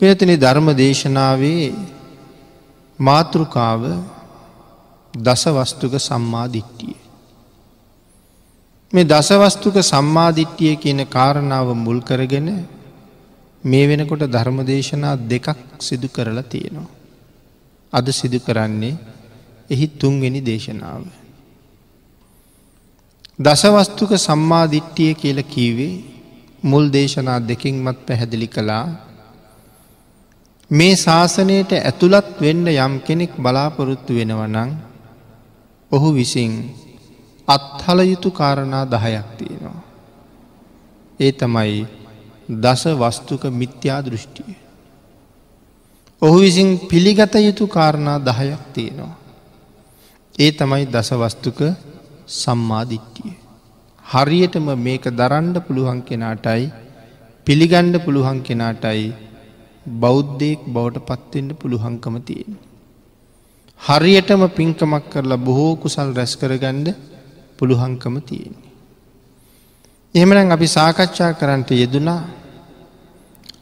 පිනතිනි ධර්ම දේශනාවේ මාතෘකාව දසවස්තුක සම්මාධිට්ටිය. මේ දසවස්තුක සම්මාධිට්ටිය කියන කාරණාව මුල් කරගෙන මේ වෙනකොට ධර්මදේශනා දෙකක් සිදු කරලා තියෙනවා. අද සිදු කරන්නේ එහි තුන්වෙනි දේශනාව. දසවස්තුක සම්මාධිට්ටිය කියල කීවේ මුල් දේශනා දෙකින්මත් පැහැදිලි කළා මේ ශාසනයට ඇතුළත් වෙන්න යම් කෙනෙක් බලාපොරොත්තු වෙනවනං ඔහු විසින් අත්හල යුතු කාරණා දහයක් තියෙනවා. ඒ තමයි දස වස්තුක මිත්‍යා දෘෂ්ටිය. ඔහු විසින් පිළිගත යුතු කාරණා දහයක් තියෙනවා. ඒ තමයි දසවස්තුක සම්මාධිට්ටිය. හරියටම මේක දරන්ඩ පුළුවන් කෙනාටයි පිළිගණ්ඩ පුළුවන් කෙනාටයි බෞද්ධයෙක් බවට පත්වෙන්ට පුළුවන්කම තියෙන. හරියටම පින්කමක් කරලා බොහෝ කුසල් රැස් කරගණ්ඩ පුළුවන්කම තියෙන්නේ. එහෙමනම් අපි සාකච්ඡා කරන්නට යෙදුනා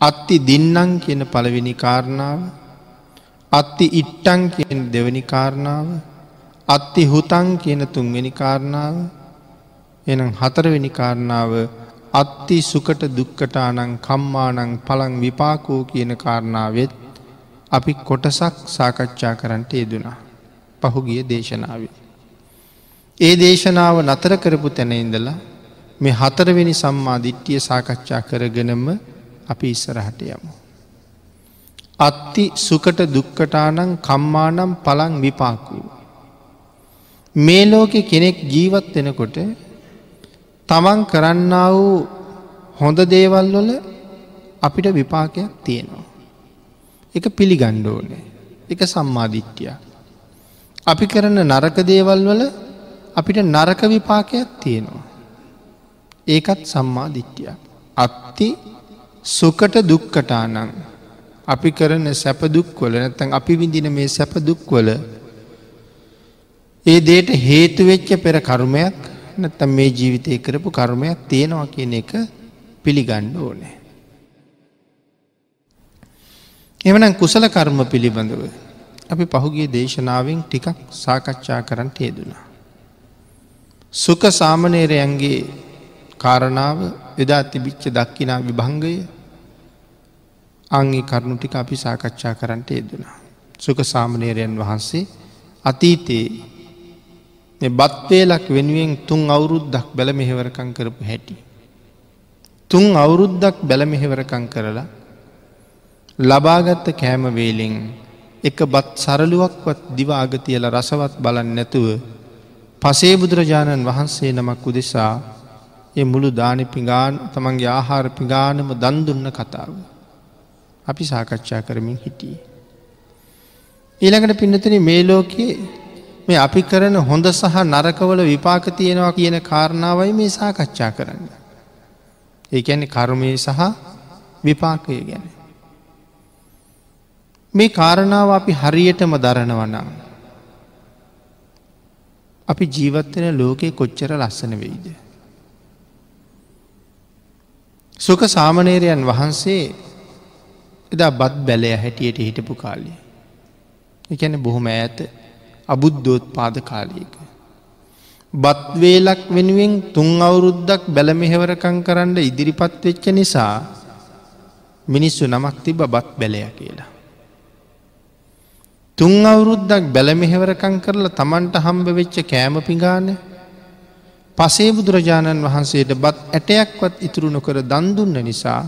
අත්ති දින්නං කියන පළවෙනි කාරණාව අත්ති ඉට්ටං කියන දෙවැනි කාරණාව අත්ති හුතන් කියන තුන්වෙනි කාරණාව එනම් හතරවෙනි කාරණාව අත්ති සුකට දුක්කටානං කම්මානං පළං විපාකෝ කියන කාරණාවත් අපි කොටසක් සාකච්ඡා කරන්නට යෙදුනා පහුගිය දේශනාවේ. ඒ දේශනාව නතර කරපු තැන ඉඳලා මේ හතරවෙනි සම්මාධිට්්‍යිය සාකච්ඡා කරගෙනම අපි ඉස්සරහට යමු. අත්ති සුකට දුක්කටානං කම්මානම් පලං විපාකූ. මේ ලෝකෙ කෙනෙක් ජීවත් වෙනකොට තමන් කරන්න වූ හොඳ දේවල් වල අපිට විපාකයක් තියෙනවා. එක පිළිගණ්ඩෝනේ එක සම්මාධිට්්‍යයක්. අපි කරන නරක දේවල් වල අපිට නරක විපාකයක් තියෙනවා. ඒකත් සම්මාධිට්්‍යයක්. අත්ති සුකට දුක්කටානං අපි කරන සැපදුක්වල නැතැන් අපි විඳින මේ සැපදුක්වල ඒ දේට හේතුවෙච්ච පෙර කර්මයක් නැත්තම් මේ ජීවිතය කරපු කර්මයක් තියෙනවා කියන එක පිළිගණ්ඩ ඕනෑ. එවනම් කුසල කර්ම පිළිබඳව අපි පහුගේ දේශනාවෙන් ටිකක් සාකච්ඡා කරන්න යෙදුනා. සුක සාමනේරයන්ගේ කාරණාව එදා තිබිච්ච දක්කිනා විභංගය අංගේ කරුණු ටික අපි සාකච්ඡා කරන්නට යෙදුනා. සුක සාමනේරයන් වහන්සේ අතීතයේ බත්වේලක් වෙනුවෙන් තුන් අවුරුද්දක් බැල මෙහෙවරකං කරපු හැටි. තුන් අවුරුද්දක් බැල මෙහෙවරකං කරලා ලබාගත්ත කෑමවේලෙන් එක බත් සරලුවක්වත් දිවාගතියල රසවත් බලන් නැතුව පසේ බුදුරජාණන් වහන්සේ නමක් උදෙසා ඒ මුළු දානි පිගාන තමන්ගේ ආහාර පිගානම දන්දුන්න කතාව. අපි සාකච්ඡා කරමින් හිටියේ. ඊළඟට පින්නතන මේ ලෝකයේ මේ අපි කරන හොඳ සහ නරකවල විපාක තියෙනවා කියන කාරණාවයි මේ සාකච්ඡා කරන්න. ඒඇන්නේ කර්මය සහ විපාකය ගැන. මේ කාරණාව අපි හරියටම දරනවනම්. අපි ජීවත්වෙන ලෝකයේ කොච්චර ලස්සන වෙයිද. සුක සාමනේරයන් වහන්සේ එදා බත් බැලය හැටියට හිටපු කාලය. එකැන බොහොම ඇත අබුද්ධෝත් පාද කාලයක. බත්වේලක් වෙනුවෙන් තුන් අවුරුද්දක් බැලමෙහෙවරකං කරන්න ඉදිරිපත් වෙච්ච නිසා මිනිස්සු නමක් තිබ බත් බැලය කියලා. තුන් අවුරුද්දක් බැලමෙහෙවරකං කරලා තමන්ට හම්බ වෙච්ච කෑම පිගාන පසේ බුදුරජාණන් වහන්සේට බත් ඇටයක්වත් ඉතුරු නොකර දන්දුන්න නිසා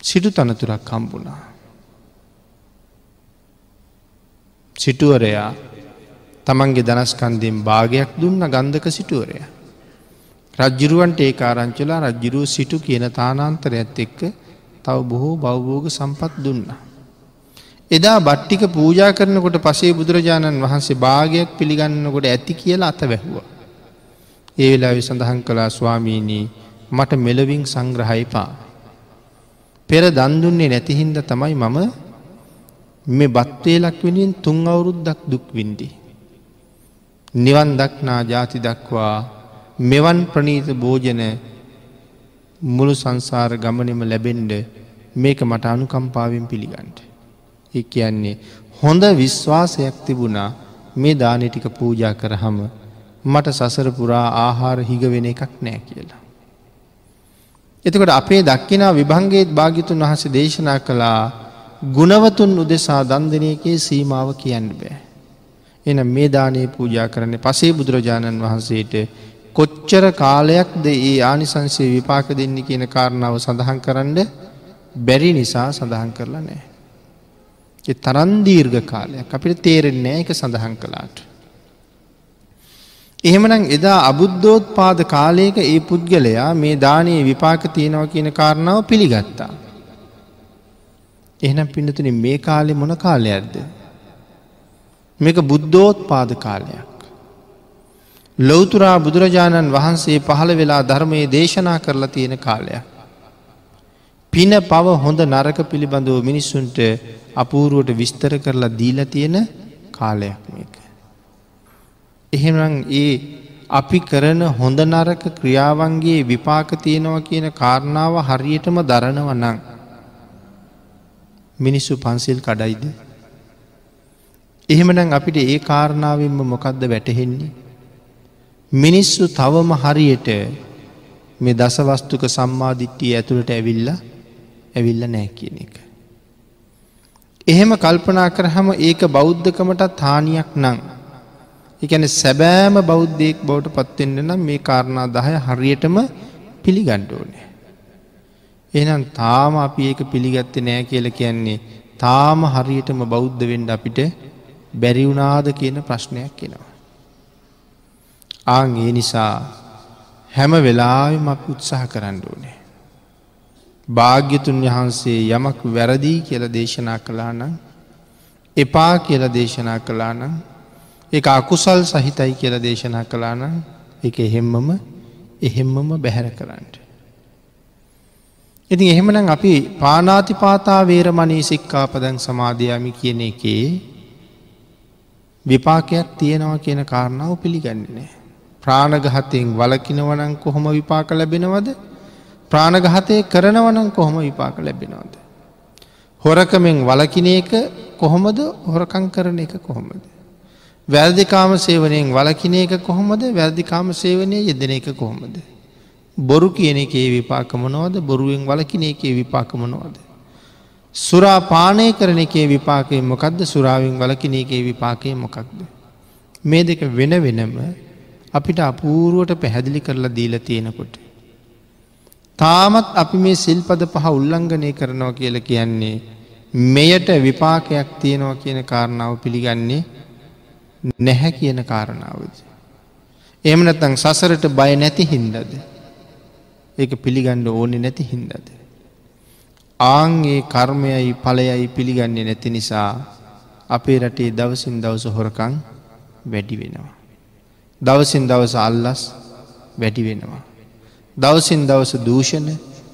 සිටු තනතුරක් හම්බුණා. සිටුවරයා තමන්ගේ දනස්කන්දයෙන් භාගයක් දුන්න ගන්ධක සිටුවරය. රජ්ජිරුවන්ට ඒ ආරංචලා රජ්ජිරුව සිටු කියන තානාන්තරයත් එක්ක තව බොහෝ බෞබෝග සම්පත් දුන්නා. එදා බට්ටික පූජා කරනකොට පසේ බුදුරජාණන් වහන්සේ භාගයක් පිළිගන්නකොට ඇති කියලා අත වැැහුව. ඒ වෙලා සඳහන් කලා ස්වාමීනී මට මෙලවින් සංග්‍රහයිපා. පෙර දන්දුන්නේ නැතිහින්ද තමයි මම මේ බත්වේලක් වෙනින් තුන් අවුරුද්දක් දුක්වින්දි. නිවන් දක්නා ජාති දක්වා මෙවන් ප්‍රනීත භෝජන මුළු සංසාර ගමනෙම ලැබෙන්ඩ මේක මට අනුකම්පාවෙන් පිළිගන්ට. එ කියන්නේ හොඳ විශ්වාසයක් තිබුණා මේ දානය ටික පූජා කරහම මට සසර පුරා ආහාර හිගවෙන එකක් නෑ කියලා. එතකොට අපේ දක්කිනා විභංගේත් භාගිතුන් වහස දේශනා කළා ගුණවතුන් උදෙසා දන්දනයකේ සීමාව කියන්න බෑ. එන මේ දානයේ පූජා කරන්නේ පසේ බුදුරජාණන් වහන්සේට කොච්චර කාලයක්ද ඒ ආනිසංසේ විපාක දෙන්න කියන කාරණාව සඳහන් කරන්න බැරි නිසා සඳහන් කරලා නෑ. එ තරන්දීර්ඝ කාලයක් අපිට තේරෙන්නේ එක සඳහන් කළාට. එහෙමනම් එදා අබුද්ධෝත් පාද කාලයක ඒ පුද්ගලයා මේ දානයේ විපාක තියෙනව කියන කාරණාව පිළිගත්තා. එහෙනම් පිඩතුන මේ කාලෙ මොන කාලයක්ද. මේක බුද්ධෝත් පාද කාලයක්. ලොවතුරා බුදුරජාණන් වහන්සේ පහළ වෙලා ධර්මයේ දේශනා කරලා තියෙන කාලයක්. පින පව හොඳ නරක පිළිබඳව මිනිස්සුන්ට අපූරුවට විස්තර කරලා දීල තියෙන කාලයක් මේක. එහෙනම් ඒ අපි කරන හොඳ නරක ක්‍රියාවන්ගේ විපාක තියෙනවා කියන කාරණාව හරියටම දරනව නං. මිනිස්සු පන්සිල් කඩයිද. එහෙමනම් අපිට ඒ කාරණාවෙන්ම මොකක්ද වැටහෙන්නේ. මිනිස්සු තවම හරියට මේ දසවස්තුක සම්මාධිට්ටිය ඇතුළට ඇවිල්ල ඇවිල්ල නෑ කියන එක. එහෙම කල්පනා කරහම ඒක බෞද්ධකමටත් හානියක් නං. එකන සැබෑම බෞද්ධයෙක් බවට පත්වෙන්න නම් මේ කාරණා දහය හරියටම පිළිගණ්ඩෝනෑ. එනම් තාම අපි ඒක පිළිගත්ත නෑ කියල කියන්නේ තාම හරියටම බෞද්ධ වෙන්ඩ අපිට බැරිවුනාද කියන ප්‍රශ්නයක් කෙනවා. ආං ඒ නිසා හැම වෙලාවෙම අප උත්සාහ කරන්න ඕනේ. භාග්‍යතුන් වහන්සේ යමක් වැරදිී කියල දේශනා කලා නම් එපා කියල දේශනා කලා නම් එක අකුසල් සහිතයි කියල දේශනා කලා නම් එක එහෙම්මම එහෙම්මම බැහැර කරන්න. ඉතින් එහෙමනම් අපි පානාතිපාතා වේරමණී සික්කාපදැන් සමාධයාමි කියන එකේ විපාකයක් තියෙනවා කියන කාරණාව පිළිගන්නේනෑ. ප්‍රාණගහතයෙන් වලකිනවනං කොහොම විපාක ලැබෙනවද ප්‍රාණගහතය කරනවනං කොහොම විපාක ලැබෙනවද. හොරකමෙන් වලකින එක කොහොමද හොරකං කරන එක කොහොමද. වැල්දිකාම සේවනයෙන් වලකින එක කොහොමද වැල්දිකාම සේවනය යෙදෙන එක කොහොමද. බොරු කියන එකේ විපාකමනෝද බොරුවෙන් වලකින එකේ විපාකමනෝද. සුරා පානය කරන එකේ විපාකය මොකක්ද සුරාවෙන් වලකින එකේ විපාකය මොකක්ද. මේ දෙක වෙන වෙනම අපිට අපූරුවට පැහැදිලි කරලා දීල තියෙනකොට. තාමත් අපි මේ සිල්පද පහ උල්ලංඝනය කරනවා කියල කියන්නේ මෙයට විපාකයක් තියෙනවා කියන කාරණාව පිළිගන්නේ නැහැ කියන කාරණාවද. එමනතං සසරට බය නැති හින්දද. ඒක පිළිගණ්ඩ ඕනෙ නැති හින්දද. ආංගේ කර්මයයි පලයයි පිළිගන්නේ නැති නිසා අපේ රටේ දවසින් දවස හොරකං වැඩි වෙනවා. දවසින් දවස අල්ලස් වැඩි වෙනවා. දවසින් දවස දූෂණ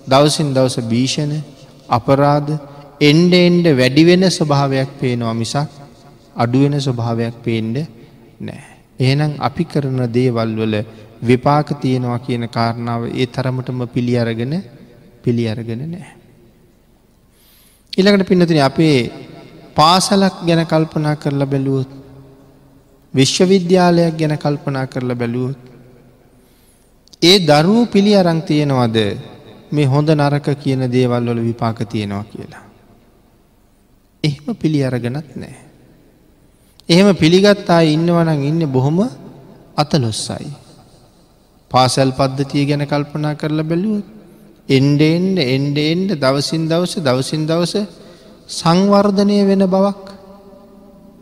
දවසින් දවස භීෂණ අපරාධ එන්ඩ එන්ඩ වැඩිවෙන ස්වභාවයක් පේනවා මිසක් අඩුවෙන ස්වභාවයක් පේන්ඩ නෑ. එහෙනම් අපි කරන දේවල් වල විපාක තියෙනවා කියන කාරණාව ඒ තරමටම පිළි අරගෙන පිළි අරගෙන නෑ. ඉළඟට පින්නතින අපේ පාසලක් ගැන කල්පනා කරලා බැලුවොත් විශ්වවිද්‍යාලයක් ගැන කල්පනා කරලා බැලුවොත්. ඒ දරුවූ පිළි අරං තියෙනවද මේ හොඳ නරක කියන දේවල් වල විපාක තියෙනවා කියලා. එහෙම පිළි අරගෙනත් නෑ. එහෙම පිළිගත්තා ඉන්නවනං ඉන්න බොහොම අතලොස්සයි. පාසැල් පද්ධතිය ගැන කල්පනා කරලා බැලුවත් එන්ඩෙන්ඩ එන්ඩෙන්ඩ දවසින් දවස දවසින් දවස සංවර්ධනය වෙන බවක්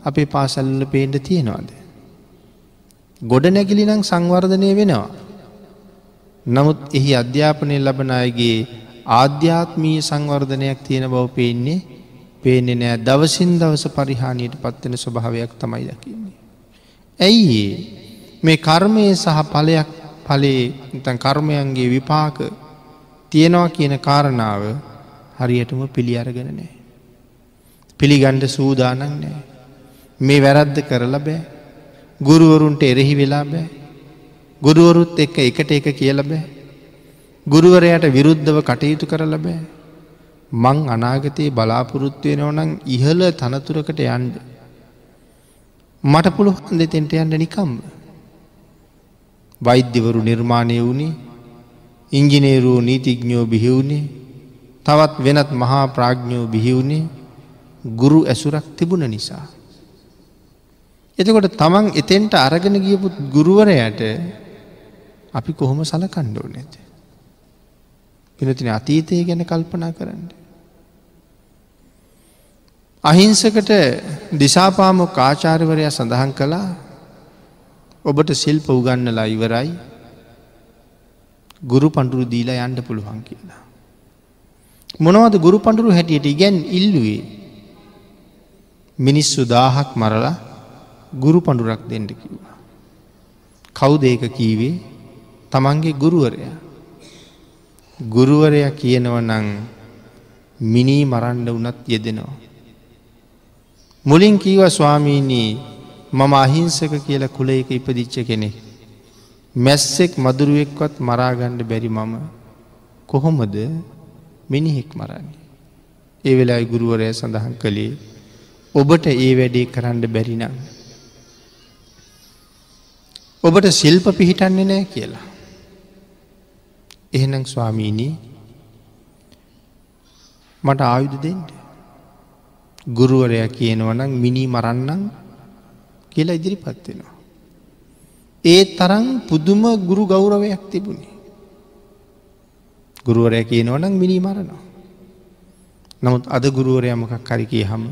අපේ පාසල්ල පේන්ඩ තියෙනවාද. ගොඩ නැගිලි නම් සංවර්ධනය වෙනවා. නමුත් එහි අධ්‍යාපනය ලබන අයගේ ආධ්‍යාත්මීය සංවර්ධනයක් තියෙන බව පේන්නේ පේනෙ නෑ දවසින් දවස පරිහානියට පත්වෙන ස්වභාවයක් තමයි දකින්නේ. ඇයි මේ කර්මය සහ පලයක් පලේ තන් කර්මයන්ගේ විපාක තියෙනවා කියන කාරණාව හරියටම පිළි අරගෙන නෑ. පිළිගණ්ඩ සූදානන් නෑ. මේ වැරද්ද කරලා බෑ ගුරුවරුන්ට එරෙහි වෙලා බෑ. ගුරුවරුත් එක්ක එකට එක කියල බෑ. ගුරුවරයට විරුද්ධව කටයුතු කරල බෑ. මං අනාගතයේ බලාපොරොත්තුවෙනව නම් ඉහල තනතුරකට යන්ඩ. මට පුළුවන් දෙතෙන්ට යන්න නිකම්ම. වෛද්‍යවරු නිර්මාණය වුණේ ඉංජිනේරූ නීතිඥෝ බිහිවුණේ තවත් වෙනත් මහා ප්‍රාඥ්ඥෝ බිහිවුණේ ගුරු ඇසුරක් තිබුණ නිසා. එතකොට තමන් එතෙන්ට අරගෙන ගියපුත් ගුරුවරයට අපි කොහොම සලකණ්ඩෝ නැත. පිනතින අතීතය ගැන කල්පනා කරන්න. අහිංසකට දිසාපාමොක් ආචාර්යවරයා සඳහන් කළා ඔබට සිල්ප උගන්නලා ඉවරයි ගුරු පණ්ඩුරු දීලා යන්න පුළුවන් කියලා. මොනවද ගුරු පණඩුරු හැටියට ඉගැන් ඉල්ලුවේ මිනිස්සු දාහක් මරලා ගුරු පණඩුරක් දෙන්නට කිව්වා. කවුද ඒක කීවේ තමන්ගේ ගුරුවරයා. ගුරුවරයා කියනව නං මිනී මරණ්ඩ වනත් යෙදෙනවා. මුලින් කීව ස්වාමීනී මම අහිංසක කියල කුලයක ඉපදිච්ච කෙනෙ. මැස්සෙක් මදුරුවෙක්වත් මරාගණ්ඩ බැරි මම කොහොමද මිනිහෙක් මරන්නේ. ඒ වෙලායි ගුරුවරය සඳහන් කළේ ඔබට ඒ වැඩේ කරන්න බැරිනම්. ඔබට සිල්ප පිහිටන්නේ නෑ කියලා. එහෙනම් ස්වාමීණී මට ආයුධ දෙෙන්ට. ගුරුවරයා කියනවනම් මිනි මරන්නම් කියලා ඉදිරිපත් වෙනවා. ඒ තරම් පුදුම ගුරු ගෞරවයක් තිබුණේ. ගුරුවරය කියනවනම් මිනි මරනවා. නමුත් අද ගුරුවරය මොකක් කරි කිය හම.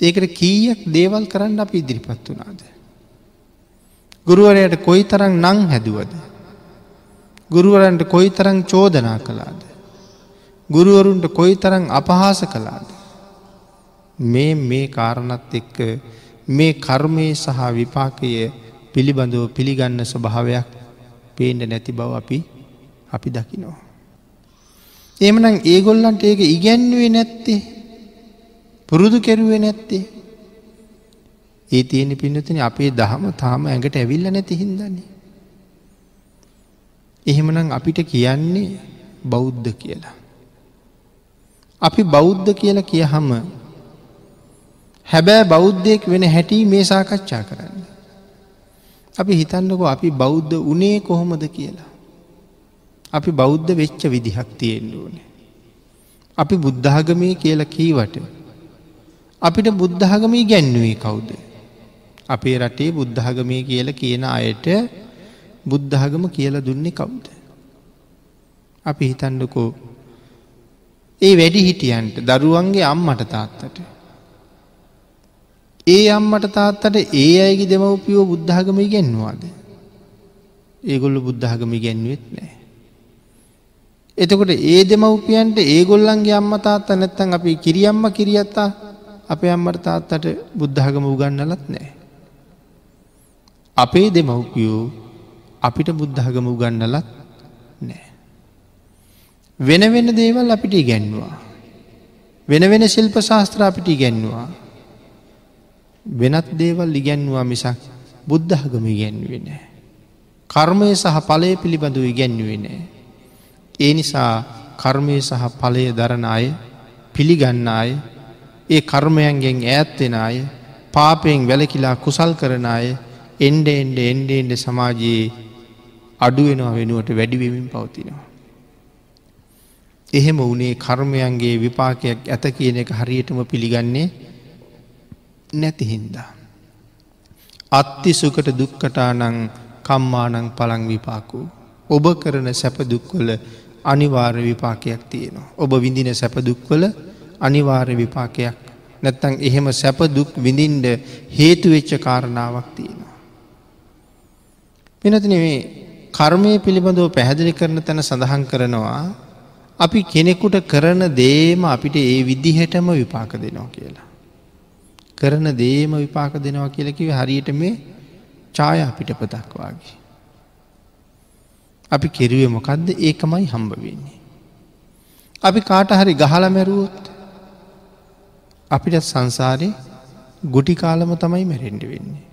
ඒකට කීයක් දේවල් කරන්න අප ඉදිරිපත් වනාද. ගුරුවරයට කොයි තරම් නං හැදුවද. ගුරුවරන්ට කොයි තරං චෝදනා කළාද. ගුරුවරුන්ට කොයි තරං අපහාස කළාද. මේ මේ කාරණත් එක්ක මේ කර්මය සහ විපාකය පිළිබඳව පිළිගන්න ස්වභාවයක් පේන්ඩ නැති බව අපි අපි දකිනවා. එමනම් ඒගොල්ලන්ට ඒක ඉගැන්වේ නැත්තේ පුරුදු කෙරුවේ නැත්තේ ඒ තියෙන පින්නතින අපේ දහම තාම ඇඟට ඇවිල්ල නැති හින්දන්නේ. එහෙමනම් අපිට කියන්නේ බෞද්ධ කියලා. අපි බෞද්ධ කියලා කිය හම හැබෑ බෞද්ධයෙක් වෙන හැටි මේ සාකච්ඡා කරන්න. අපි හිතන්නකෝ අපි බෞද්ධ උනේ කොහොමද කියලා. අපි බෞද්ධ වෙච්ච විදිහක් තියෙන්ඩ ඕනේ. අපි බුද්ධාගමය කියලා කීවට. අපිට බුද්ධාගමී ගැන්නුවේ කවුද. අපේ රටේ බුද්ධාගමය කියල කියන අයට බුද්ධාගම කියලා දුන්නේ කවුද. අපි හිතන්නකෝ ඒ වැඩි හිටියන්ට දරුවන්ගේ අම්මට තාත්තට. ඒ අම්මට තාත්තට ඒ අයගේ දෙමවපියෝ බුද්ධාගම ඉගැන්වාද. ඒගොල්ල බුද්ධාගම ඉගැන්වෙත් නෑ. එතකොට ඒ දෙමව්පියන්ට ඒගොල්ලන්ගේ අම්ම තාත්ත නැත්තන් අපි කිරියම්ම කිරියත්තා අපේ අම්මට තාත්තට බුද්ධාගම උගන්නලත් නෑ. අපේ දෙමව්පියෝ අපිට බුද්ධාගම උගන්නලත් නෑ. වෙන වෙන දේවල් අපිට ඉගැන්වා. වෙන වෙන ශිල්ප ශාස්ත්‍ර අපිට ඉගැන්වා. වෙනත් දේවල් ඉගැන්වා මිසක් බුද්ධාගම ඉගැන්වේ නෑ. කර්මය සහ පලය පිළිබඳව ඉගැන්වේ නෑ. ඒ නිසා කර්මය සහ ඵලය දරන අය පිළිගන්න අය ඒ කර්මයන්ගෙන් ඈත්වෙන අය පාපයෙන් වැලකිලා කුසල් කරන අය එන්ඩ එන්ඩ එන්ඩ එන්ඩ සමාජයේ අඩුවෙනවා වෙනුවට වැඩිවෙමින් පවතිනවා. එහෙම වනේ කර්මයන්ගේ විපාකයක් ඇත කියන එක හරියටම පිළිගන්නේ නැතිහින්දා. අත්ති සුකට දුක්කටානං කම්මානං පළං විපාකු. ඔබ කරන සැප දුක්වල අනිවාර්ය විපාකයක් තියෙනවා. ඔබ විඳින සැපදුක්වල අනිවාර්ය විපාකයක් නැත්තං එහෙම සැපදුක් විඳින්ඩ හේතුවෙච්ච කාරණාවක් තියෙනවා. පිනතින මේ කර්මය පිළිබඳව පැහැදිලි කරන තැන සඳහන් කරනවා අපි කෙනෙකුට කරන දේම අපිට ඒ විදිහටම විපාක දෙනවා කියලා. කරන දේම විපාක දෙනවා කියලකිව හරියට මේ ඡාය අපිට පතක්වාගේ. අපි කෙරුවේ මොකක්ද ඒකමයි හම්බ වෙන්නේ. අපි කාට හරි ගහල මැරුවොත් අපිට සංසාරය ගුටි කාලම තමයි මැරෙන්ඩ වෙන්නේ.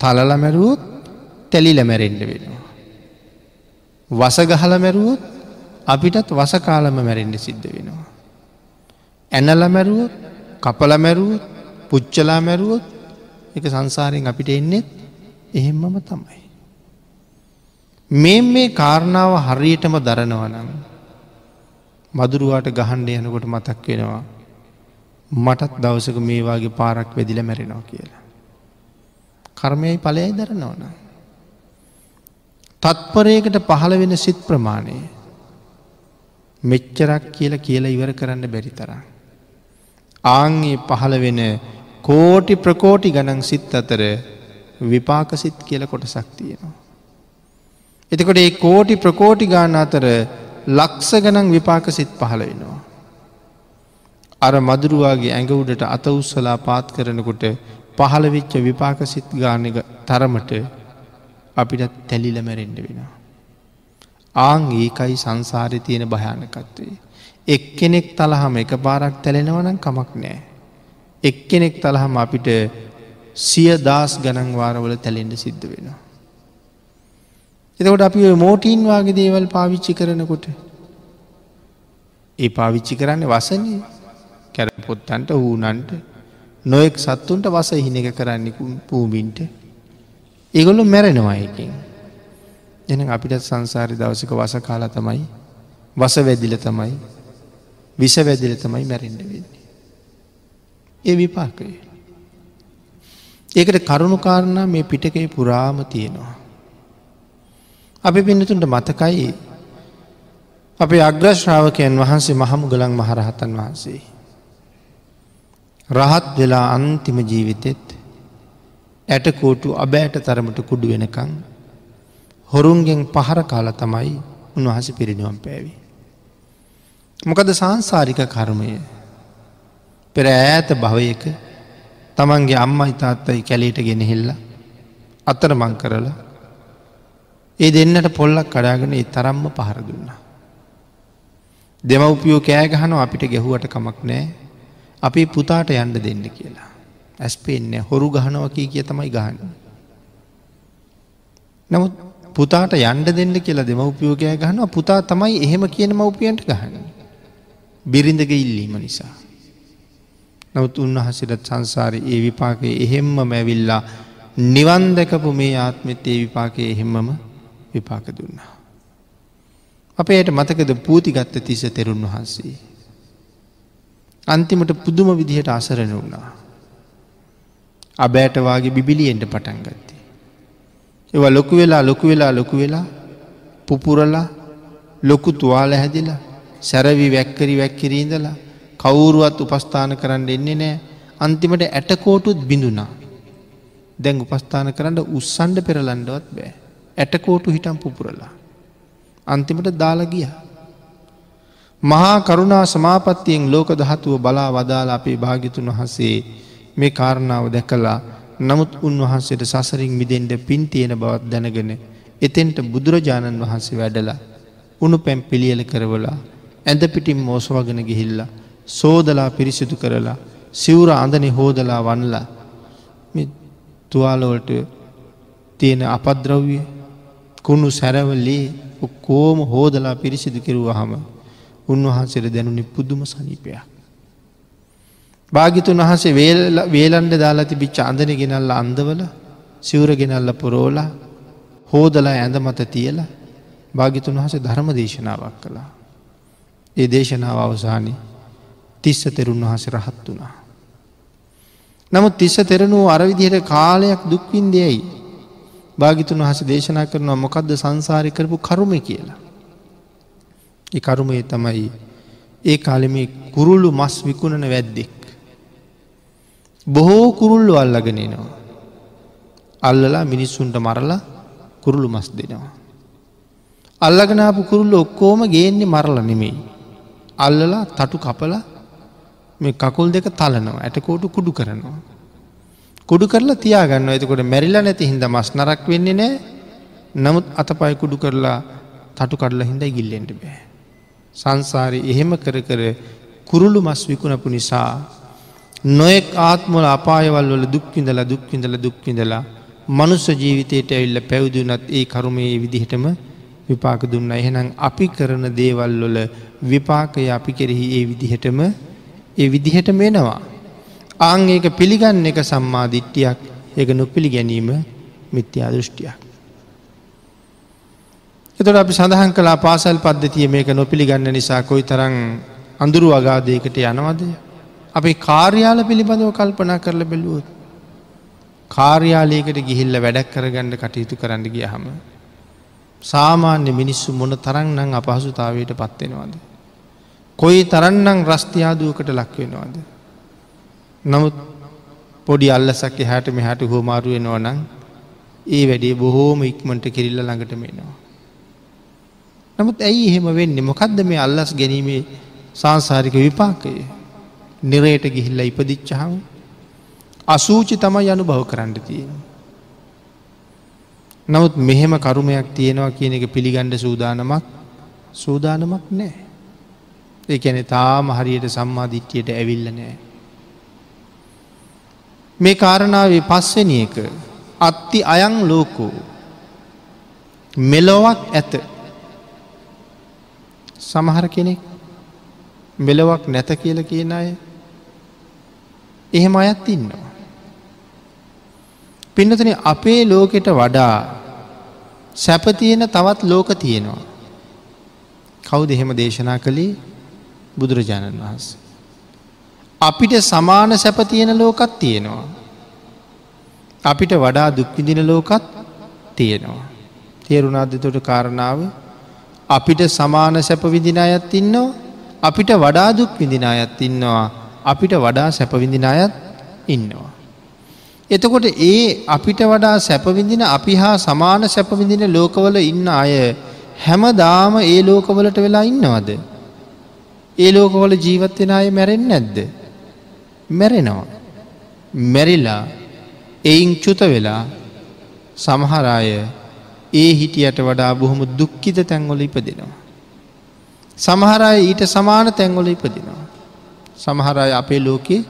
තලල මැරුවොත් තැලිල මැරෙන්ඩ වෙනවා. වස ගහල මැරුවොත් අපිටත් වස කාලම මැරෙන්ඩ සිද්ධ වෙනවා. ඇනල මැරුවොත් කපල මැරුවොත් පුච්චලා මැරුවොත් එක සංසාරයෙන් අපිට එන්නෙත් එහෙම්මම තමයි. මේ මේ කාරණාව හරියටම දරනවනම් මදුරුවාට ගහන්ඩ යනකොට මතක් වෙනවා මටත් දවසක මේවාගේ පාරක් වෙදිල මැරෙනවා කියලා. කර්මයයි පලයයි දරනවන. තත්පරයකට පහළ වෙන සිත් ප්‍රමාණය මෙච්චරක් කියල කියලා ඉවර කරන්න බැරි තරම්. ආංගේ පහළ වෙන කෝටි ප්‍රකෝටි ගණන් සිත් අතර විපාකසිත් කියල කොට සක්තියනවා. එතකොට ඒ කෝටි ප්‍රකෝටි ගාන අතර ලක්ස ගණන් විපාකසිත් පහළ වෙනවා. අර මදුරුවාගේ ඇඟවුඩට අත උත්සලා පාත් කරනකොට පහළ වෙච්ච විපාකසිත් ගානක තරමට අපිට තැලිල මැරෙන්ඩ වෙනවා. ආං ඒකයි සංසාරය තියෙන භයානකත්වේ. එක්කෙනෙක් තලහම එක පාරක් තැලෙනවනම් කමක් නෑ. එක්කෙනෙක් තලහම අපිට සිය දස් ගණන් වාරවල තැලෙන්ට සිද්ධ වෙනවා. එතකොට අපි මෝටීන් වගේ දේවල් පාවිච්චි කරනකොට ඒ පාවිච්චි කරන්න වසන කැරපොත්තන්ට ඌනන්ට නොයෙක් සත්තුන්ට වස හින එක කරන්නෙකු පූමින්ට ඒගොල්ලු මැරෙනවා එකින් එන අපිටත් සංසාරි දවසක වස කාලා තමයි වස වැදිල තමයි විස වැදිල තමයි මැරෙන්ඩ වෙන්නේ. ඒ විපාකය. ඒකට කරුණුකාරණා මේ පිටකේ පුරාම තියෙනවා. අපි පින්නතුන්ට මතකයි අපේ අග්‍රශ්‍රාවකයන් වහන්සේ මහමුගලන් මහරහතන් වහන්සේ. රහත් වෙලා අන්තිම ජීවිතෙත් ඇටකෝටු අබෑට තරමට කුඩු වෙනකං හොරුන්ගෙන් පහර කාල තමයි උන්වහස පිරිනිවම් පෑවි. මොකද සංසාරික කර්මය පෙර ඈත භවයක තමන්ගේ අම්ම ඉතාත්තයි කැලේට ගෙනහෙල්ල අතර මං කරලා ඒ දෙන්නට පොල්ලක් කඩාගෙන ඒ තරම්ම පහර දුන්නා. දෙමවපියෝ කෑගහනෝ අපිට ගැහුවට කමක් නෑ අපි පුතාට යන්ඩ දෙන්න කියලා. ඇස් පෙන්නේ හොරු ගහනවකී කිය තමයි ගහන්න. නමුත් පුතාට යන්ඩ දෙන්න කියලා දෙමවපියෝකෑ ගහනවා පුතා තමයි එහෙම කියන මවපියන්ට ගහන්න. බිරිඳග ඉල්ලීම නිසා. නවත් උන්වහසිරත් සංසාරය ඒ විපාකය එහෙම්ම මැවිල්ලා නිවන් දැකපු මේ ආත්මෙත් ඒ විපාකය එහෙම්මම විපාක දුන්නා. අපේයට මතකද පූතිගත්ත තිස තෙරුන් වහන්සේ. අන්තිමට පුදුම විදිහට අසරණ වුණා. අබෑටවාගේ බිබිලියෙන්ට පටන් ගත්තේ. ඒව ලොකු වෙලා ලොකු වෙලා ලොකු වෙලා පුපුරලා ලොකු තුවාල හැදිලා සැරවි වැක්කරි වැක්කිරීඳලා කවුරුවත් උපස්ථාන කරන්න එන්නේ නෑ අන්තිමට ඇටකෝටුත් බිඳුනා. දැන් උපස්ථාන කරන්න උත්සන්ඩ පෙරලන්ඩවත් බෑ. ඇටකෝටු හිටම් පුපුරලා. අන්තිමට දාලගිය. මහා කරුණා සමාපත්තියෙන් ලෝක දහතුව බලා වදාල අපේ භාගිතුන් වහන්සේ මේ කාරණාව දැකලා නමුත් උන්වහන්සේට සසරින් මිදෙන්ට පින් තියෙන බවත් දැනගෙන එතෙන්ට බුදුරජාණන් වහන්සේ වැඩලා උුණු පැම් පිළියල කරවලා ඇඳ පිටිම් මෝසවගෙන ගිහිල්ලා සෝදලා පිරිසිදු කරලා සිවුර අඳනෙ හෝදලා වන්නලා තුවාලවලට තියෙන අපද්‍රව්ය කුණු සැරවල්ලේ ඔක්කෝම හෝදලා පිරිසිදු කෙරුව හම උන්වහන්සේට දැනුනි පුදුම සනීපයක්. භාගිතුන් වහන්සේ වේලන්ඩ දාලා තිබිච්ච අඳන ගෙනල්ල අන්දවල සිවර ගෙනල්ල පුරෝලා හෝදලා ඇඳ මත තියලා භාගිතුන් වහස ධර්ම දේශනාවක් කළා. ඒ දේශනාව අවසානය තිස්ස තෙරුන් වහස රහත් වනා. නමුත් තිස්ස තෙරණූ අරවිදිහට කාලයක් දුක්වින්දයයි භාගිතුන් වහස දේශනා කරනවා මොකක්ද සංසාරය කරපු කරුම කියලා. ඒ කරුමේ තමයි ඒ කාලෙම කුරුල්ලු මස් විකුණන වැද්දෙක්. බොහෝ කුරුල්ලු අල්ලගෙනනවා. අල්ලලා මිනිස්සුන්ට මරලා කුරුළු මස් දෙනවා. අල්ලගනාපු කුරුල්ල ඔක්කෝම ගේන්නේ මරල නෙමෙයි. අල්ලලා තටු කපලා මේ කකුල් දෙක තලනවා ඇටකෝටු කුඩු කරනවා. කුඩු කරලා තියාගන්න එතකොට මැරිලා නැති හින්ද මස් නරක් වෙන්නේ නෑ නමුත් අතපයි කුඩු කරලා තටු කඩලා හින්ද ගිල්ලෙන්ට බෑ. සංසාරය එහෙම කර කර කුරුළු මස් විකුණපු නිසා නොයෙක් ආත්මොල අපායවල් වල දුක්විඳල දුක්විඳල දුක්විඳලා මනුස්ස ජීවිතයට ඇවිල්ල පැවදුනත් ඒ කරුමේ විදිහටම විපාක දුන්න එහෙනම් අපි කරන දේවල් වල විපාකය අපි කෙරෙහි ඒ විදිහටම ඒ විදිහට මෙනවා. ආං ඒක පිළිගන්න එක සම්මාධිට්ටියක් ඒක නොපිළි ගැනීම මිත්‍යා දෘෂ්ටියක්. එතොට අපි සඳහන් කලා පාසල් පද්ධතිය මේක නොපිළිගන්න නිසා කොයි තරං අඳුරු අගාදයකට යනවද. අපි කාර්යාල පිළිබඳව කල්පනා කරල බැලුවොත්. කාර්යාලයකට ගිහිල්ල වැඩක් කරගන්න කටයුතු කරන්න ගිය හම. සාමාන්‍ය මිනිස්සු මොන තරන්නම් අපහසුතාවයට පත්වෙනවාද. කොයි තරන්නම් රස්තියාදුවකට ලක්වෙනවාද. නමුත් පොඩි අල්ලසක් එහට මෙහට හෝමාරුවෙනවා නං ඒ වැඩේ බොහෝම ඉක්මට කිරිල්ල ළඟට මේනවා. නමුත් ඇයි එහෙම වෙන්න මොකක්ද මේ අල්ලස් ගැනීමේ සංසාරික විපාකය නිරයට ගිහිල්ල ඉපදිච්චහම අසූචි තමයි යනු බව කරන්න තියෙන. නමුත් මෙහෙම කරුමයක් තියෙනවා කියන එක පිළිගණ්ඩ සූදානමක් සූදානමක් නෑ. ඒඇන තාම හරියට සම්මාධිට්්‍යයට ඇවිල්ල නෑ. මේ කාරණාවේ පස්වනි එක අත්ති අයං ලෝකෝ මෙලොවක් ඇත සමහර කෙනෙක් මෙලොවක් නැත කියල කියන අය එහෙම අයත් ඉන්නවා. පින්නතන අපේ ලෝකෙට වඩා සැපතියෙන තවත් ලෝක තියෙනවා. කවු දෙහෙම දේශනා කළේ බුදුරජාණන් වහන්සේ. අපිට සමාන සැපතියෙන ලෝකත් තියෙනවා. අපිට වඩා දුක්විදින ලෝකත් තියෙනවා. තේරුණාද තොට කාරණාව අපිට සමාන සැප විදින අයත් ඉන්නවා අපිට වඩා දුක් විදින අයත් ඉන්නවා අපිට වඩා සැපවිඳින අයත් ඉන්නවා. එතකොට ඒ අපිට වඩා සැපවිඳින අපි හා සමාන සැපවිඳින ලෝකවල ඉන්න අය හැම දාම ඒ ලෝකවලට වෙලා ඉන්නවද. ඒ ලෝකවල ජීවත්වෙන අය මැරෙන් නැද්ද. මැරෙනවා. මැරිලා එයින් චුත වෙලා සමහරාය ඒ හිටියට වඩා බොහොම දුක්කිත තැන්වොල ඉපදෙනවා. සමහරය ඊට සමාන තැන්වොල ඉපදිනවා. සමහරය අපේ ලෝකේ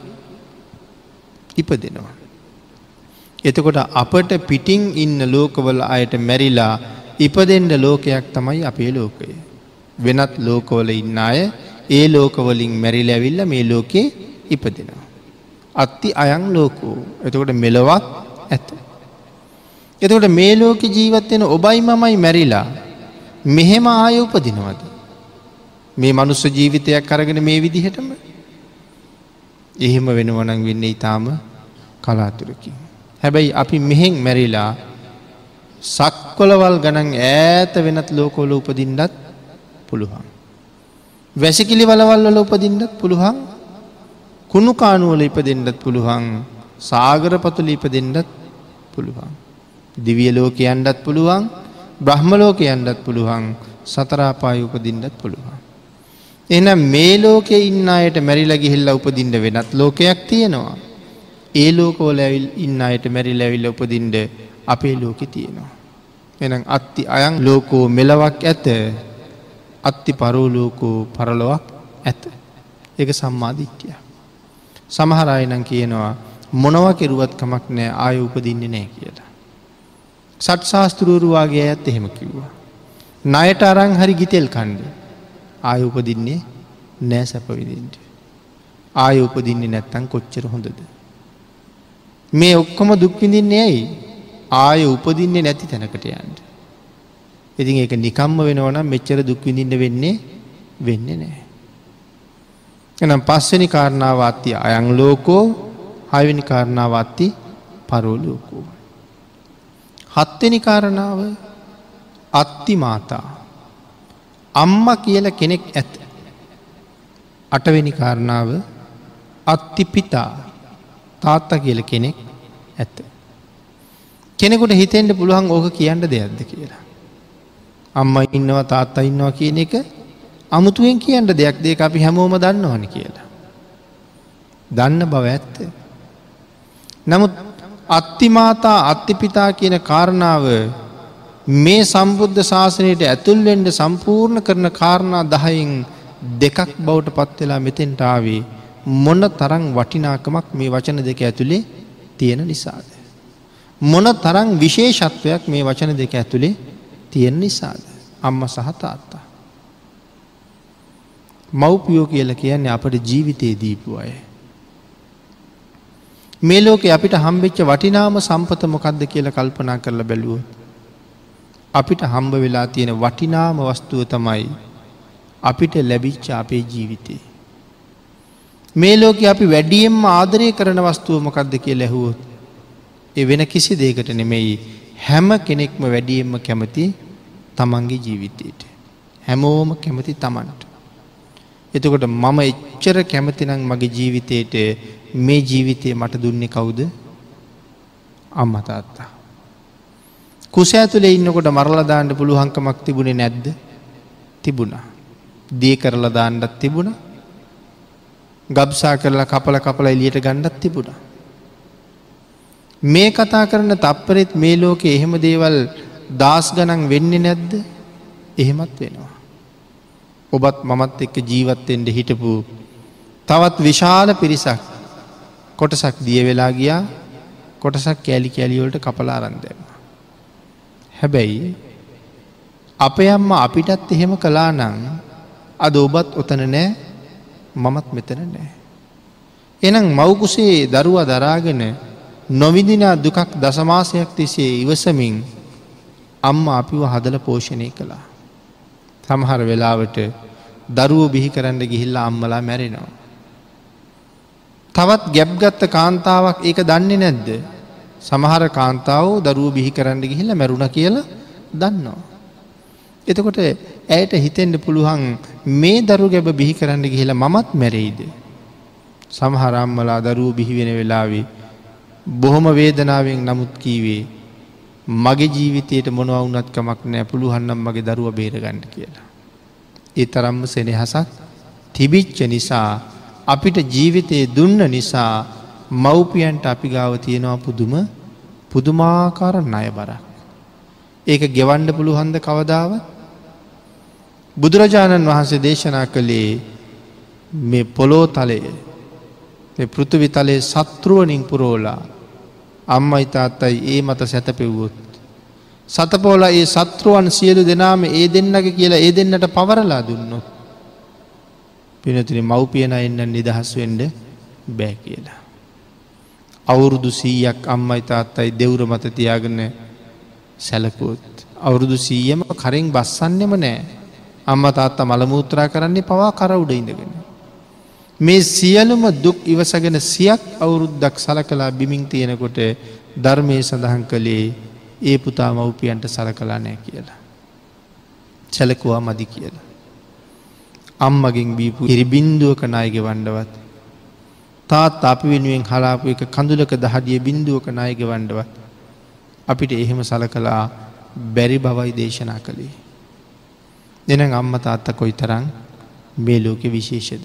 ඉපදෙනවා. එතකොට අපට පිටිං ඉන්න ලෝකවල අයට මැරිලා ඉපදෙන්ඩ ලෝකයක් තමයි අපේ ලෝකය. වෙනත් ලෝකවල ඉන්න අය ඒ ලෝකවලින් මැරිල ඇවිල්ල මේ ලෝකේ ඉපදෙනවා. අත්ති අයං ලෝකෝ එතකොට මෙලොවක් ඇත. එතකොට මේ ලෝක ජීවත්වෙන ඔබයි මමයි මැරිලා මෙහෙම ආය උපදිනවද. මේ මනුස්ස ජීවිතයක් අරගෙන මේ විදිහටම එහෙම වෙනවනං වෙන්න ඉතාම කලාතුරකින්. හැබැයි අපි මෙහෙන් මැරිලා සක්කොලවල් ගණන් ඈත වෙනත් ලෝකෝල උපදින්නත් පුළුවන්. වැසිකිලි වලවල්වල උපදින්නත් පුළුවන් කුණු කානුවල ඉපදෙන්ඩත් පුළුවන් සාගර පතුල ඉපදෙන්ඩත් පුළුවන්. දිවිය ලෝකයන්ඩත් පුළුවන් බ්‍රහ්මලෝකයන්ඩත් පුළුවන් සතරාපාය උපදින්නත් පුළුවන්. එනම් මේ ලෝකෙ ඉන්න අයට මැරිලා ගිහිල්ල උපදින්ට වෙනත් ලෝකයක් තියෙනවා. ඒ ලෝකෝල ඇවිල් ඉන්න අයට මැරිල ඇවිල්ල උපදින්ට අපේ ලෝකෙ තියෙනවා. එනම් අත්ති අයන් ලෝකෝ මෙලවක් ඇත අත්ති පරෝලෝකෝ පරලොවක් ඇත. එක සම්මාධිත්‍යය. සමහරයනම් කියනවා මොනව කෙරුවත් කමක් නෑ ආය උපදින්නේ නෑ කියලා. සට් ශාස්තෘරුවාගේ ඇත් එහෙම කිව්වා. නයට අරං හරි ගිතෙල් කණ්ඩේ ආය උපදින්නේ නෑ සැපවිදින්ට. ආය උපදින්නේ නැත්තන් කොච්චර හොඳද. මේ ඔක්කොම දුක්විඳින්නේ ඇයි ආය උපදින්නේ නැති තැනකට යන්ට. ඉතින් ඒක නිකම්ම වෙනවනම් මෙච්චර දුක්විඳින්න වෙන්නේ වෙන්න නෑ. එනම් පස්වනි කාරණාවත්ති අයං ලෝකෝ හයවැනි කාරණාවත්ති පරෝලෝකෝ. හත්වෙනි කාරණාව අත්ති මාතා අම්ම කියල කෙනෙක් ඇත. අටවෙනි කාරණාව අත්තිපිතා තාත්තා කියල කෙනෙක් ඇත්ත. කෙනෙකුට හිතෙන්ට පුළුවන් ඕක කියන්න දෙයක්ද කියලා. අම්ම ඉන්නවා තාත්තා ඉන්නවා කියන එක අමුතුවෙන් කියන්න දෙයක් දෙක අපි හැමෝම දන්න ඕන කියලා. දන්න බව ඇත්ත. නමුත් අත්තිමාතා අත්තිපිතා කියන කාරණාව මේ සම්බුද්ධ ශාසනයට ඇතුල්වෙන්ඩ සම්පූර්ණ කරන කාරණා දහයින් දෙකක් බවට පත්වෙලා මෙතෙන්ටාවේ මොන තරං වටිනාකමක් මේ වචන දෙක ඇතුළේ තියෙන නිසාද. මොන තරං විශේෂත්වයක් මේ වචන දෙක ඇතුළේ තියෙන නිසාද. අම්ම සහ තාත්තා. මව්පියෝ කියල කියන්නේ අපට ජීවිතයේ දීපු අය. මේ ලෝක අපිට හම්බෙච්ච වටිනාම සම්පත මොකක්ද කියල කල්පනා කරලා බැලුව. අපිට හම්බ වෙලා තියෙන වටිනාම වස්තුව තමයි අපිට ලැබිච්ච අපේ ජීවිතේ. මේ ලෝක අපි වැඩියෙන්ම ආදරය කරන වස්තුව මොකක්ද කිය ලැහුවොත්. එ වෙන කිසි දේකට නෙමෙයි හැම කෙනෙක්ම වැඩියෙන්ම කැමති තමන්ගේ ජීවිතයට. හැමෝම කැමති තමන්ට. එතකොට මම එච්චර කැමතිනම් මගේ ජීවිතයට මේ ජීවිතය මට දුන්නේ කවුද අම්මතාත්තා. කුස ඇතුළේ ඉන්නකොට මරලදාන්න පුළුවන්කමක් තිබුණේ නැද්ද තිබුණා. දිය කරලා දාන්නත් තිබුණ ගබ්සා කරලා කපල කපල එලියට ගණ්ඩත් තිබුණා. මේ කතා කරන තප්පරෙත් මේ ලෝකෙ එහෙම දේවල් දස් ගනන් වෙන්න නැද්ද එහෙමත් වෙනවා. ඔබත් මමත් එක්ක ජීවත්තෙන්ට හිටපු තවත් විශාල පිරිසක් කොටසක් දිය වෙලා ගියා කොටසක් කෑලි කෑලිවලට කපලාරන්දම. හැබැයි අප යම්ම අපිටත් එහෙම කලා නං අද ඔබත් ඔතන නෑ මමත් මෙතන නෑ. එනම් මවකුසේ දරුව දරාගෙන නොවිදිනා දුකක් දසමාසයක් තිසේ ඉවසමින් අම්ම අපිව හදල පෝෂණය කළා. සමහර වෙලාවට දරුවෝ බිහි කරන්න ගිහිල්ලා අම්මලා මැරෙනවා. තවත් ගැබ්ගත්ත කාන්තාවක් ඒක දන්නේ නැද්ද. සමහර කාන්තාව දරුව බිහි කරන්න ගිහිල්ල මැරුණ කියලා දන්නවා. එතකොට ඇයට හිතෙන්ට පුළුවන් මේ දරු ගැබ බිහි කරන්න ගිහිලා මමත් මැරෙයිද. සමහරම්මලා දරුව බිහිවෙන වෙලාවේ බොහොම වේදනාවෙන් නමුත් කීවේ මගේ ජීවිතයට මොනව වුනත්කමක් නෑ පුළුවන්නම් මගේ දරුව බේරගණ්ඩ කියලා. ඒ තරම්ම සෙනෙහසක් තිබිච්ච නිසා අපිට ජීවිතයේ දුන්න නිසා මව්පියන්ට අපි ගාව තියෙනවා පුදුම පුදුමාකාර ණය බරක්. ඒක ගෙවන්ඩ පුළුහන්ද කවදාවත් බුදුරජාණන් වහන්සේ දේශනා කළේ මේ පොලෝ තලය පෘථවි තලයේ සත්‍රුවනින් පුරෝලා අම්ම ඉතාත්තයි ඒ මත සැතපෙව්වොත්. සතපෝලා ඒ සත්‍රුවන් සියලු දෙනාම ඒ දෙන්නක කියලා ඒ දෙන්නට පවරලා දුන්නොත්. පිනතින මව්පියන එන්න නිදහස් වෙන්ඩ බෑ කියලා. අවුරුදු සීයක් අම්මයි තාත්තයි දෙවුර මත තියාගන්න සැලකුත්. අවුරුදු සීයම කරින් බස්සන්නෙම නෑ අම්ම තාත්තා මළමූත්‍රා කරන්නේ පවා කර උඩ ඉඳගෙන. මේ සියලුම දුක් ඉවසගෙන සියක් අවුරුද්දක් සල කලා බිමින් තියෙනකොට ධර්මය සඳහන් කළේ ඒ පුතා මව්පියන්ට සල කලා නෑ කියලා. සැලකුවා මදි කියලා. අම්මගෙන් බීපු එරි බින්දුවක නායග වණ්ඩවත්. තාත් අපි වෙනුවෙන් හලාපු එක කඳුලක දහඩිය බින්දුවක නායග වණ්ඩවත්. අපිට එහෙම සල කලා බැරි බවයි දේශනා කළේ. දෙන අම්ම තාත්ත කොයි තරං මේ ලෝකෙ විශේෂද.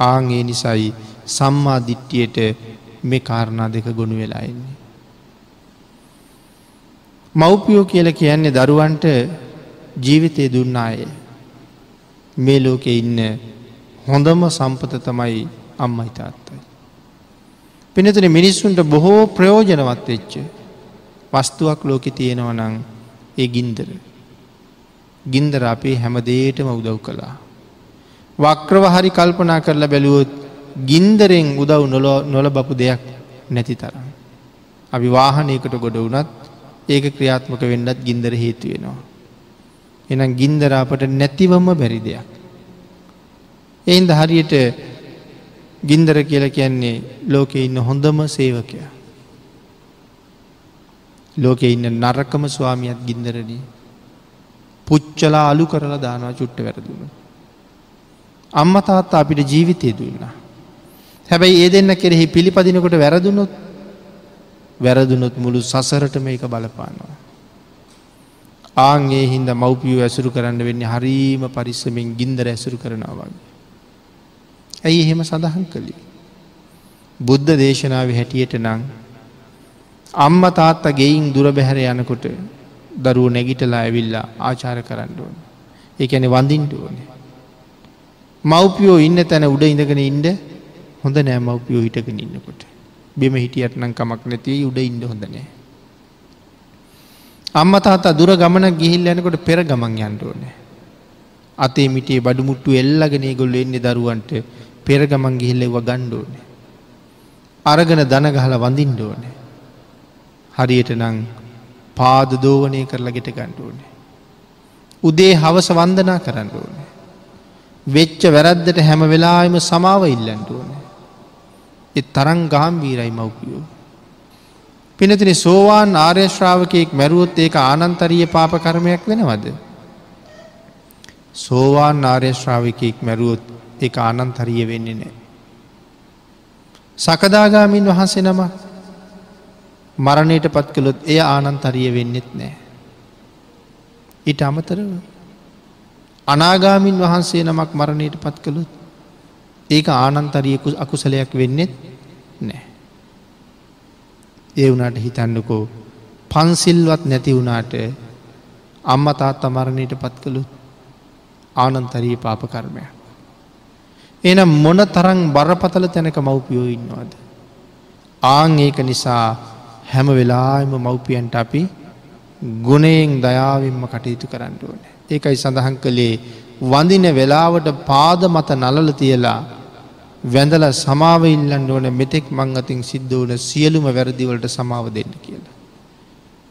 ආංගේ නිසයි සම්මා දිට්ටියට මේ කාරණා දෙක ගොුණු වෙලා එන්නේ. මව්පියෝ කියල කියන්නේ දරුවන්ට ජීවිතය දුන්නාය මේ ලෝකෙ ඉන්න හොඳම සම්පත තමයි අම්මයි තාත්තයි. පිනතුන මිනිස්සුන්ට බොහෝ ප්‍රයෝජනවත් වෙච්ච වස්තුවක් ලෝකෙ තියෙනවනං ඒ ගින්දර. ගින්දර අපේ හැමදේටම උදව් කළා. වක්‍රව හරි කල්පනා කරලා බැලුවොත් ගින්දරෙන් උදව් නොල බපු දෙයක් නැති තරම්. අපි වාහනයකට ගොඩ වුනත් ඒක ක්‍රියාත්මක වෙන්නත් ගින්දර හේතු වෙනවා. එනම් ගින්දරාපට නැතිවම බැරි දෙයක්. එයින්ද හරියට ගින්දර කියල කියන්නේ ලෝකෙ ඉන්න හොඳම සේවකයා. ලෝකෙ ඉන්න නරකම ස්වාමියත් ගින්දරදී පුච්චලා අලු කරලා දානවා චුට්ට වැරදුණු. අම්ම තාත්තා අපිට ජීවිතය දුන්න. හැබැයි ඒ දෙන්න කෙරෙහි පිළිපදිනකොට වැරදුනොත් වැරදුනොත් මුළු සසරටම එක බලපානවා. ආගේ හින්ද මව්පියෝ ඇසුරු කරන්න වෙන්න හරීම පරිස්සමෙන් ගින්දර ඇසුරු කරනවා වගේ. ඇයි එහෙම සඳහන් කළේ. බුද්ධ දේශනාව හැටියට නං අම්ම තාත්තා ගෙයින් දුර බැහැර යනකොට දරුව නැගිටලා ඇවිල්ලා ආචාර කරන්න ඕන. ඒඇන වඳින්ට ඕන. මව්පියෝ ඉන්න තැන උඩ ඉඳගෙන ඉන්ඩ හොඳ නෑ මව්පියෝ හිටගෙන ඉන්නකොට. බෙම හිටියට නම් කමක් නැතියි උඩ ඉන්ඩ හොඳ නෑ. අම්ම තාතා දුර ගමන ගිහිල් යනකොට පෙර ගමන් යන්ට ඕනෑ. අතේ මිටේ බඩුමුට්ටු එල්ලගෙන ගොල්ල එන්නේ දරුවන්ට පෙරගමන් ගිහිල්ලෙව ගණ්ඩෝනේ. අරගෙන දනගහල වඳින්ඩ ඕනේ. හරියට නං පාද දෝවනය කරලා ගෙට ගණ්ඩුවනේ. උදේ හවස වන්දනා කරන්න ඕනේ. වෙච්ච වැරද්දට හැම වෙලාම සමාව ඉල්ලන්ට ඕනේ. එත් තරං ගහම් වීරයි මව්පියෝ. පිනතින සෝවාන් ආර්යශ්‍රාවකයෙක් මැරුවොත් ඒක ආනන්තරීය පාප කර්මයක් වෙනවද. සෝවාන් ආර්යශ්‍රාවිකයෙක් මැරුවොත් ඒ ආනන්තරිය වෙන්නේ නෑ. සකදාගාමින් වහන්සේ නම මරණයට පත් කළොත් එය ආනන්තරිය වෙන්නෙත් නෑ. ඉට අමතරව අනාගාමින් වහන්සේ නමක් මරණයට පත් කළුත් ඒක ආනන්තරියකු අකුසලයක් වෙන්නෙත් නෑ. ඒ වනාට හිතන්නකෝ පන්සිල්වත් නැති වුණාට අම්ම තාත් අමරණයට පත් කළුත් ආනන්තරී පාපකර්මය. එනම් මොන තරං බරපතල තැනක මව්පියෝ ඉන්නවාද. ආං ඒක නිසා හැම වෙලාම මව්පියන්ට අපි ගුණයෙන් දයාවෙන්ම කටයුතු කරන්න ඕන. ඒකයි සඳහන් කළේ වඳින වෙලාවට පාද මත නලල තියලා වැඳල සමාව ඉල්ලන්න ඕන මෙතෙක් මං අතින් සිද්ධ වන සියලුම වැරදිවලට සමාව දෙන්න කියලා.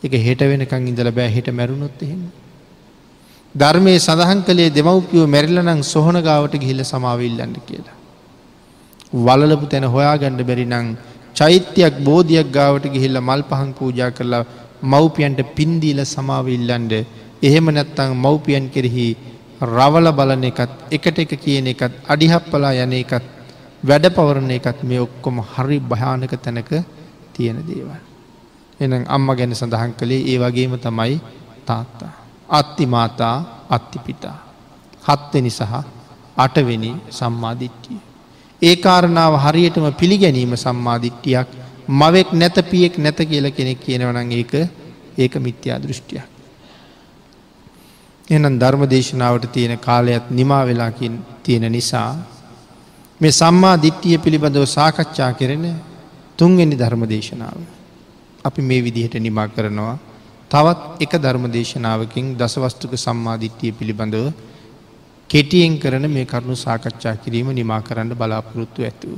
එක හෙට වෙනකං ඉඳල බෑ හිට මැරුණොත් එහෙම. ධර්මය සඳහන් කළේ දෙමව්පියෝ මැරිලනං සොහන ගාවට ගිහිල සමාවිල්ලන්න කියලා. වලලපු තැන හොයා ගණ්ඩ බැරි නං චෛත්‍යයක් බෝධයක් ගාවට ගිහිල්ල මල් පහන් පූජා කරලා මව්පියන්ට පින්දීල සමාවිල්ලන්ඩ එහෙම නැත්තං මව්පියන් කෙරෙහි රවල බලන එකත් එකට එක කියන එකත් අඩිහප්පලා යන එකත් වැඩ පවරණ එකත් මේ ඔක්කොම හරි භයානක තැනක තියෙන දේවල්. එනම් අම්ම ගැන සඳහන් කළේ ඒ වගේම තමයි තාත්තා. අත්තිමාතා අත්තිපිතා. හත්වෙනි සහ අටවෙනි සම්මාධිට්ටිය. ඒ කාරණාව හරියටම පිළිගැනීම සම්මාධිට්ටියක් මවෙක් නැත පියෙක් නැත කියල කෙනෙක් කියනවනං ඒක ඒක මිත්‍යා දෘෂ්ටියක්. එනම් ධර්ම දේශනාවට තියෙන කාලයක් නිමා වෙලාකින් තියෙන නිසා මේ සම්මා දිට්ටිය පිළිබඳව සාකච්ඡා කරන තුන්වෙනි ධර්ම දේශනාව. අපි මේ විදිහට නිමා කරනවා තවත් එක ධර්ම දේශනාවකින් දසවස්තුක සම්මාධිට්්‍යය පිළිබඳව කෙටියෙන් කරන මේ කරුණු සාකච්ඡා කිරීම නිමා කරන්න බලාපොරොත්තු ඇතුව.